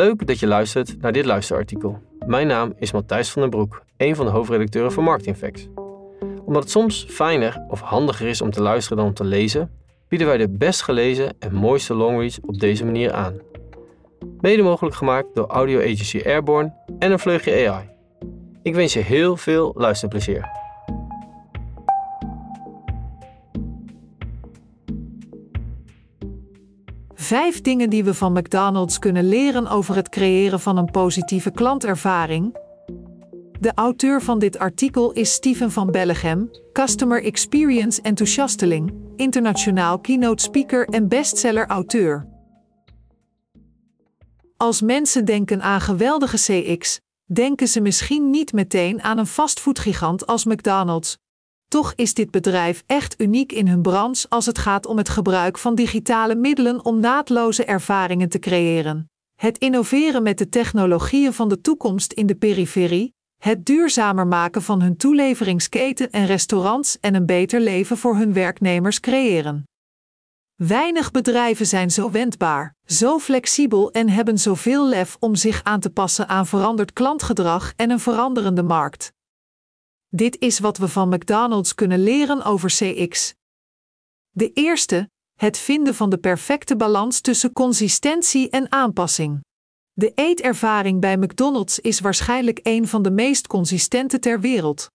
Leuk dat je luistert naar dit luisterartikel. Mijn naam is Matthijs van den Broek, een van de hoofdredacteuren van Marketing Facts. Omdat het soms fijner of handiger is om te luisteren dan om te lezen, bieden wij de best gelezen en mooiste longreads op deze manier aan. Mede mogelijk gemaakt door audio agency Airborne en een vleugje AI. Ik wens je heel veel luisterplezier. Vijf dingen die we van McDonald's kunnen leren over het creëren van een positieve klantervaring. De auteur van dit artikel is Steven van Bellegem, Customer Experience enthousiasteling, internationaal keynote speaker en bestseller-auteur. Als mensen denken aan geweldige CX, denken ze misschien niet meteen aan een fastfoodgigant als McDonald's. Toch is dit bedrijf echt uniek in hun branche als het gaat om het gebruik van digitale middelen om naadloze ervaringen te creëren. Het innoveren met de technologieën van de toekomst in de periferie, het duurzamer maken van hun toeleveringsketen en restaurants en een beter leven voor hun werknemers creëren. Weinig bedrijven zijn zo wendbaar, zo flexibel en hebben zoveel lef om zich aan te passen aan veranderd klantgedrag en een veranderende markt. Dit is wat we van McDonald's kunnen leren over CX. De eerste, het vinden van de perfecte balans tussen consistentie en aanpassing. De eetervaring bij McDonald's is waarschijnlijk een van de meest consistente ter wereld.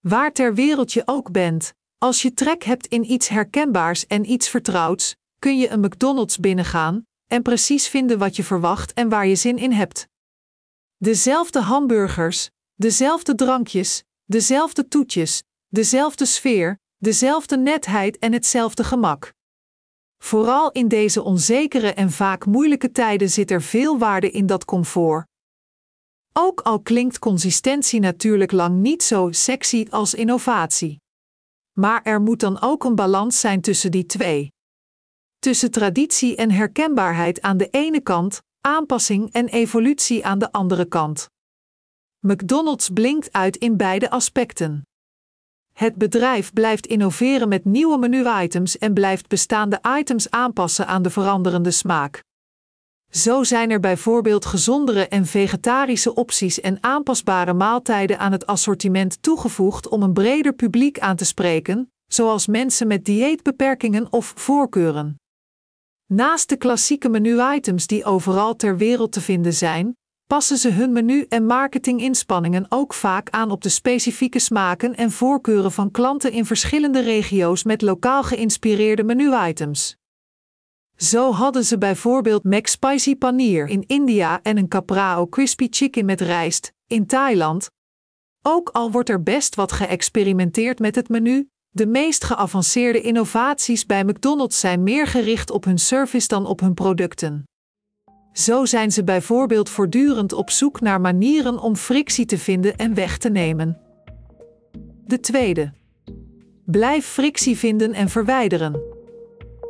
Waar ter wereld je ook bent, als je trek hebt in iets herkenbaars en iets vertrouwds, kun je een McDonald's binnengaan en precies vinden wat je verwacht en waar je zin in hebt. Dezelfde hamburgers, dezelfde drankjes, dezelfde toetjes, dezelfde sfeer, dezelfde netheid en hetzelfde gemak. Vooral in deze onzekere en vaak moeilijke tijden zit er veel waarde in dat comfort. Ook al klinkt consistentie natuurlijk lang niet zo sexy als innovatie. Maar er moet dan ook een balans zijn tussen die twee. Tussen traditie en herkenbaarheid aan de ene kant, aanpassing en evolutie aan de andere kant. McDonald's blinkt uit in beide aspecten. Het bedrijf blijft innoveren met nieuwe menu-items en blijft bestaande items aanpassen aan de veranderende smaak. Zo zijn er bijvoorbeeld gezondere en vegetarische opties en aanpasbare maaltijden aan het assortiment toegevoegd om een breder publiek aan te spreken, zoals mensen met dieetbeperkingen of voorkeuren. Naast de klassieke menu-items die overal ter wereld te vinden zijn, passen ze hun menu- en marketinginspanningen ook vaak aan op de specifieke smaken en voorkeuren van klanten in verschillende regio's met lokaal geïnspireerde menu-items. Zo hadden ze bijvoorbeeld McSpicy Paneer in India en een Caprao Crispy Chicken met rijst in Thailand. Ook al wordt er best wat geëxperimenteerd met het menu, de meest geavanceerde innovaties bij McDonald's zijn meer gericht op hun service dan op hun producten. Zo zijn ze bijvoorbeeld voortdurend op zoek naar manieren om frictie te vinden en weg te nemen. De tweede. Blijf frictie vinden en verwijderen.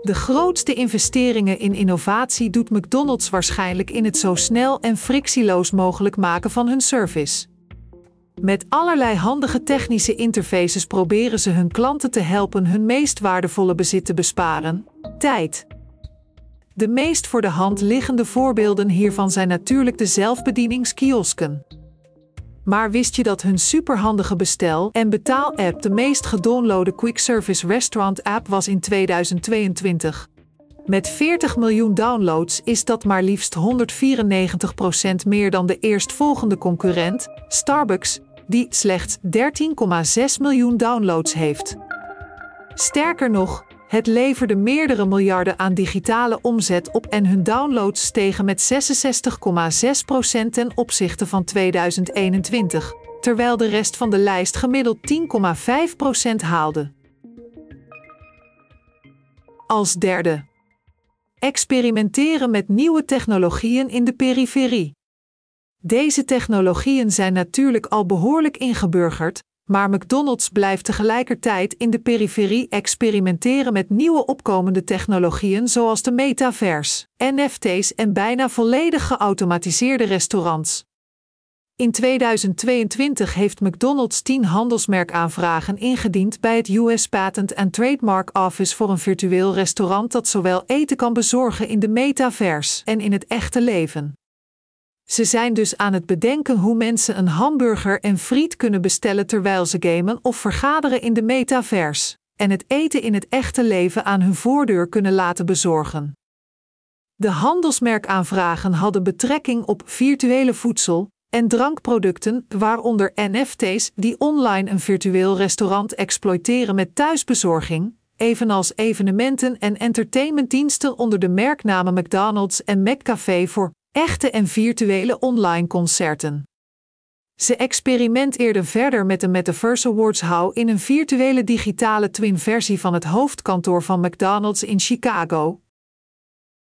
De grootste investeringen in innovatie doet McDonald's waarschijnlijk in het zo snel en frictieloos mogelijk maken van hun service. Met allerlei handige technische interfaces proberen ze hun klanten te helpen hun meest waardevolle bezit te besparen: tijd. De meest voor de hand liggende voorbeelden hiervan zijn natuurlijk de zelfbedieningskiosken. Maar wist je dat hun superhandige bestel- en betaal-app de meest gedownloade quick service restaurant app was in 2022? Met 40 miljoen downloads is dat maar liefst 194% meer dan de eerstvolgende concurrent, Starbucks, die slechts 13,6 miljoen downloads heeft. Sterker nog, het leverde meerdere miljarden aan digitale omzet op en hun downloads stegen met 66,6% ten opzichte van 2021, terwijl de rest van de lijst gemiddeld 10,5% haalde. Als derde. Experimenteren met nieuwe technologieën in de periferie. Deze technologieën zijn natuurlijk al behoorlijk ingeburgerd, maar McDonald's blijft tegelijkertijd in de periferie experimenteren met nieuwe opkomende technologieën zoals de metaverse, NFT's en bijna volledig geautomatiseerde restaurants. In 2022 heeft McDonald's 10 handelsmerkaanvragen ingediend bij het US Patent and Trademark Office voor een virtueel restaurant dat zowel eten kan bezorgen in de metaverse en in het echte leven. Ze zijn dus aan het bedenken hoe mensen een hamburger en friet kunnen bestellen terwijl ze gamen of vergaderen in de metaverse en het eten in het echte leven aan hun voordeur kunnen laten bezorgen. De handelsmerkaanvragen hadden betrekking op virtuele voedsel en drankproducten, waaronder NFT's die online een virtueel restaurant exploiteren met thuisbezorging, evenals evenementen en entertainmentdiensten onder de merknamen McDonald's en McCafé voor echte en virtuele online concerten. Ze experimenteerden verder met de Metaverse Awards How in een virtuele digitale twin-versie van het hoofdkantoor van McDonald's in Chicago.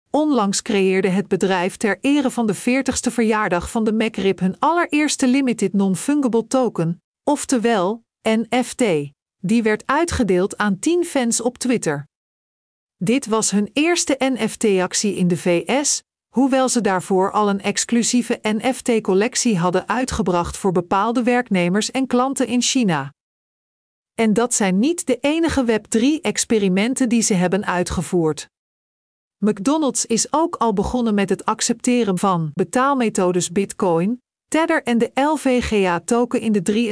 Onlangs creëerde het bedrijf ter ere van de 40ste verjaardag van de MacRib hun allereerste Limited Non-Fungible Token, oftewel NFT. Die werd uitgedeeld aan 10 fans op Twitter. Dit was hun eerste NFT-actie in de VS, hoewel ze daarvoor al een exclusieve NFT-collectie hadden uitgebracht voor bepaalde werknemers en klanten in China. En dat zijn niet de enige Web3-experimenten die ze hebben uitgevoerd. McDonald's is ook al begonnen met het accepteren van betaalmethodes Bitcoin, Tether en de LVGA-token in de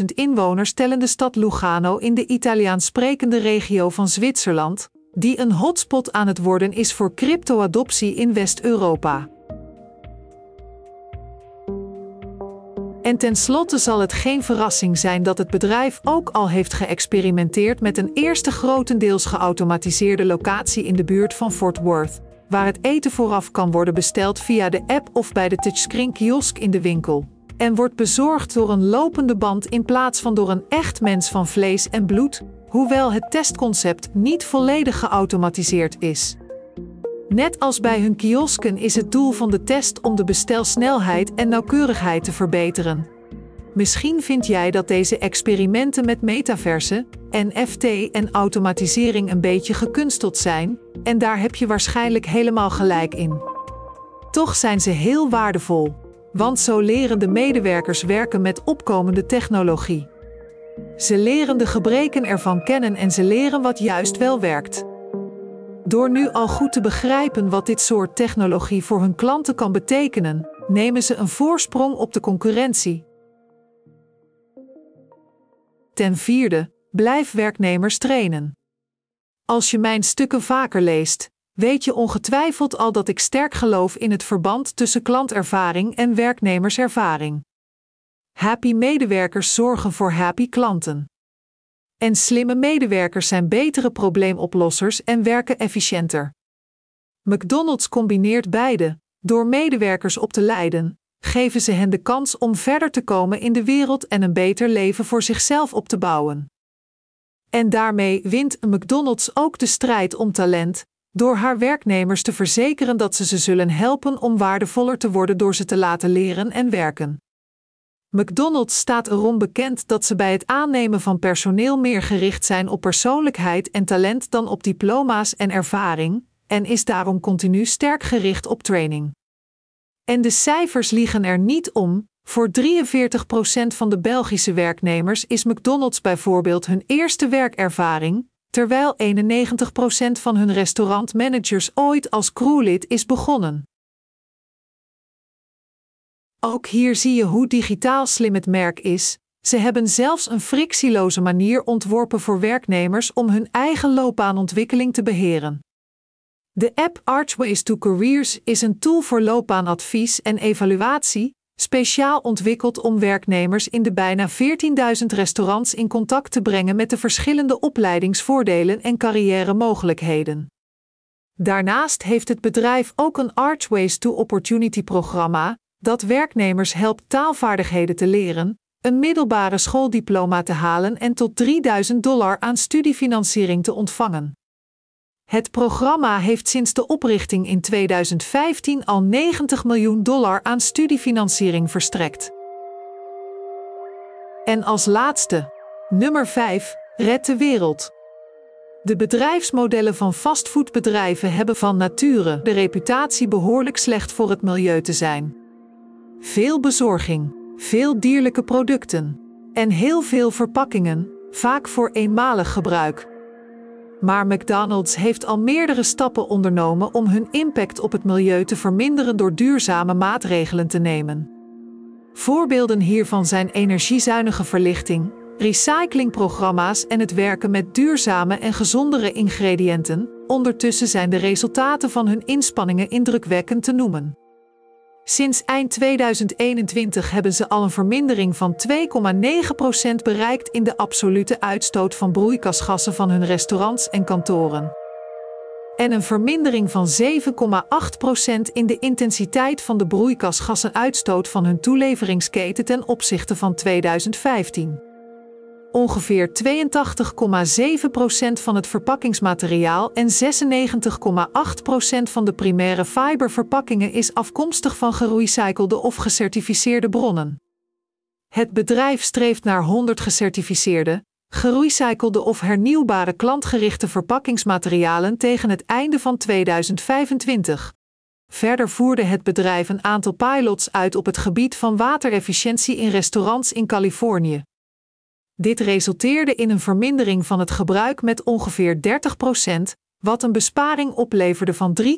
63.000 inwoners tellende stad Lugano in de Italiaans sprekende regio van Zwitserland, die een hotspot aan het worden is voor crypto-adoptie in West-Europa. En tenslotte zal het geen verrassing zijn dat het bedrijf ook al heeft geëxperimenteerd met een eerste grotendeels geautomatiseerde locatie in de buurt van Fort Worth, waar het eten vooraf kan worden besteld via de app of bij de touchscreen kiosk in de winkel. En wordt bezorgd door een lopende band in plaats van door een echt mens van vlees en bloed, hoewel het testconcept niet volledig geautomatiseerd is. Net als bij hun kiosken is het doel van de test om de bestelsnelheid en nauwkeurigheid te verbeteren. Misschien vind jij dat deze experimenten met metaverse, NFT en automatisering een beetje gekunsteld zijn, en daar heb je waarschijnlijk helemaal gelijk in. Toch zijn ze heel waardevol, want zo leren de medewerkers werken met opkomende technologie. Ze leren de gebreken ervan kennen en ze leren wat juist wel werkt. Door nu al goed te begrijpen wat dit soort technologie voor hun klanten kan betekenen, nemen ze een voorsprong op de concurrentie. Ten vierde, blijf werknemers trainen. Als je mijn stukken vaker leest, weet je ongetwijfeld al dat ik sterk geloof in het verband tussen klantervaring en werknemerservaring. Happy medewerkers zorgen voor happy klanten. En slimme medewerkers zijn betere probleemoplossers en werken efficiënter. McDonald's combineert beide. Door medewerkers op te leiden, geven ze hen de kans om verder te komen in de wereld en een beter leven voor zichzelf op te bouwen. En daarmee wint McDonald's ook de strijd om talent, door haar werknemers te verzekeren dat ze ze zullen helpen om waardevoller te worden door ze te laten leren en werken. McDonald's staat erom bekend dat ze bij het aannemen van personeel meer gericht zijn op persoonlijkheid en talent dan op diploma's en ervaring, en is daarom continu sterk gericht op training. En de cijfers liegen er niet om. Voor 43% van de Belgische werknemers is McDonald's bijvoorbeeld hun eerste werkervaring, terwijl 91% van hun restaurantmanagers ooit als crewlid is begonnen. Ook hier zie je hoe digitaal slim het merk is. Ze hebben zelfs een frictieloze manier ontworpen voor werknemers om hun eigen loopbaanontwikkeling te beheren. De app Archways to Careers is een tool voor loopbaanadvies en evaluatie, speciaal ontwikkeld om werknemers in de bijna 14.000 restaurants in contact te brengen met de verschillende opleidingsvoordelen en carrière-mogelijkheden. Daarnaast heeft het bedrijf ook een Archways to Opportunity programma, dat werknemers helpt taalvaardigheden te leren, een middelbare schooldiploma te halen en tot 3000 dollar aan studiefinanciering te ontvangen. Het programma heeft sinds de oprichting in 2015 al 90 miljoen dollar aan studiefinanciering verstrekt. En als laatste, nummer 5, red de wereld. De bedrijfsmodellen van fastfoodbedrijven hebben van nature de reputatie behoorlijk slecht voor het milieu te zijn. Veel bezorging, veel dierlijke producten en heel veel verpakkingen, vaak voor eenmalig gebruik. Maar McDonald's heeft al meerdere stappen ondernomen om hun impact op het milieu te verminderen door duurzame maatregelen te nemen. Voorbeelden hiervan zijn energiezuinige verlichting, recyclingprogramma's en het werken met duurzame en gezondere ingrediënten. Ondertussen zijn de resultaten van hun inspanningen indrukwekkend te noemen. Sinds eind 2021 hebben ze al een vermindering van 2,9% bereikt in de absolute uitstoot van broeikasgassen van hun restaurants en kantoren. En een vermindering van 7,8% in de intensiteit van de broeikasgassenuitstoot van hun toeleveringsketen ten opzichte van 2015. Ongeveer 82,7% van het verpakkingsmateriaal en 96,8% van de primaire fiberverpakkingen is afkomstig van gerecyclede of gecertificeerde bronnen. Het bedrijf streeft naar 100 gecertificeerde, gerecyclede of hernieuwbare klantgerichte verpakkingsmaterialen tegen het einde van 2025. Verder voerde het bedrijf een aantal pilots uit op het gebied van waterefficiëntie in restaurants in Californië. Dit resulteerde in een vermindering van het gebruik met ongeveer 30%, wat een besparing opleverde van 3,7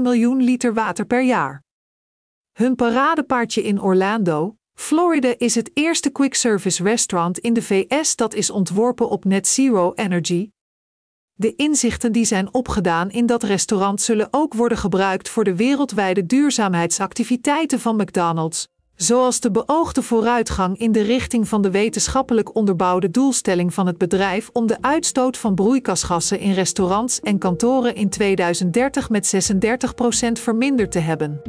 miljoen liter water per jaar. Hun paradepaardje in Orlando, Florida is het eerste quick-service restaurant in de VS dat is ontworpen op net zero energy. De inzichten die zijn opgedaan in dat restaurant zullen ook worden gebruikt voor de wereldwijde duurzaamheidsactiviteiten van McDonald's, zoals de beoogde vooruitgang in de richting van de wetenschappelijk onderbouwde doelstelling van het bedrijf om de uitstoot van broeikasgassen in restaurants en kantoren in 2030 met 36% verminderd te hebben.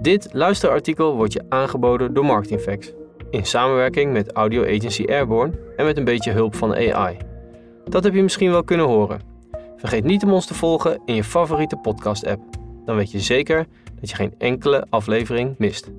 Dit luisterartikel wordt je aangeboden door Marketingfacts in samenwerking met audio agency Airborne en met een beetje hulp van AI. Dat heb je misschien wel kunnen horen. Vergeet niet om ons te volgen in je favoriete podcast-app. Dan weet je zeker dat je geen enkele aflevering mist.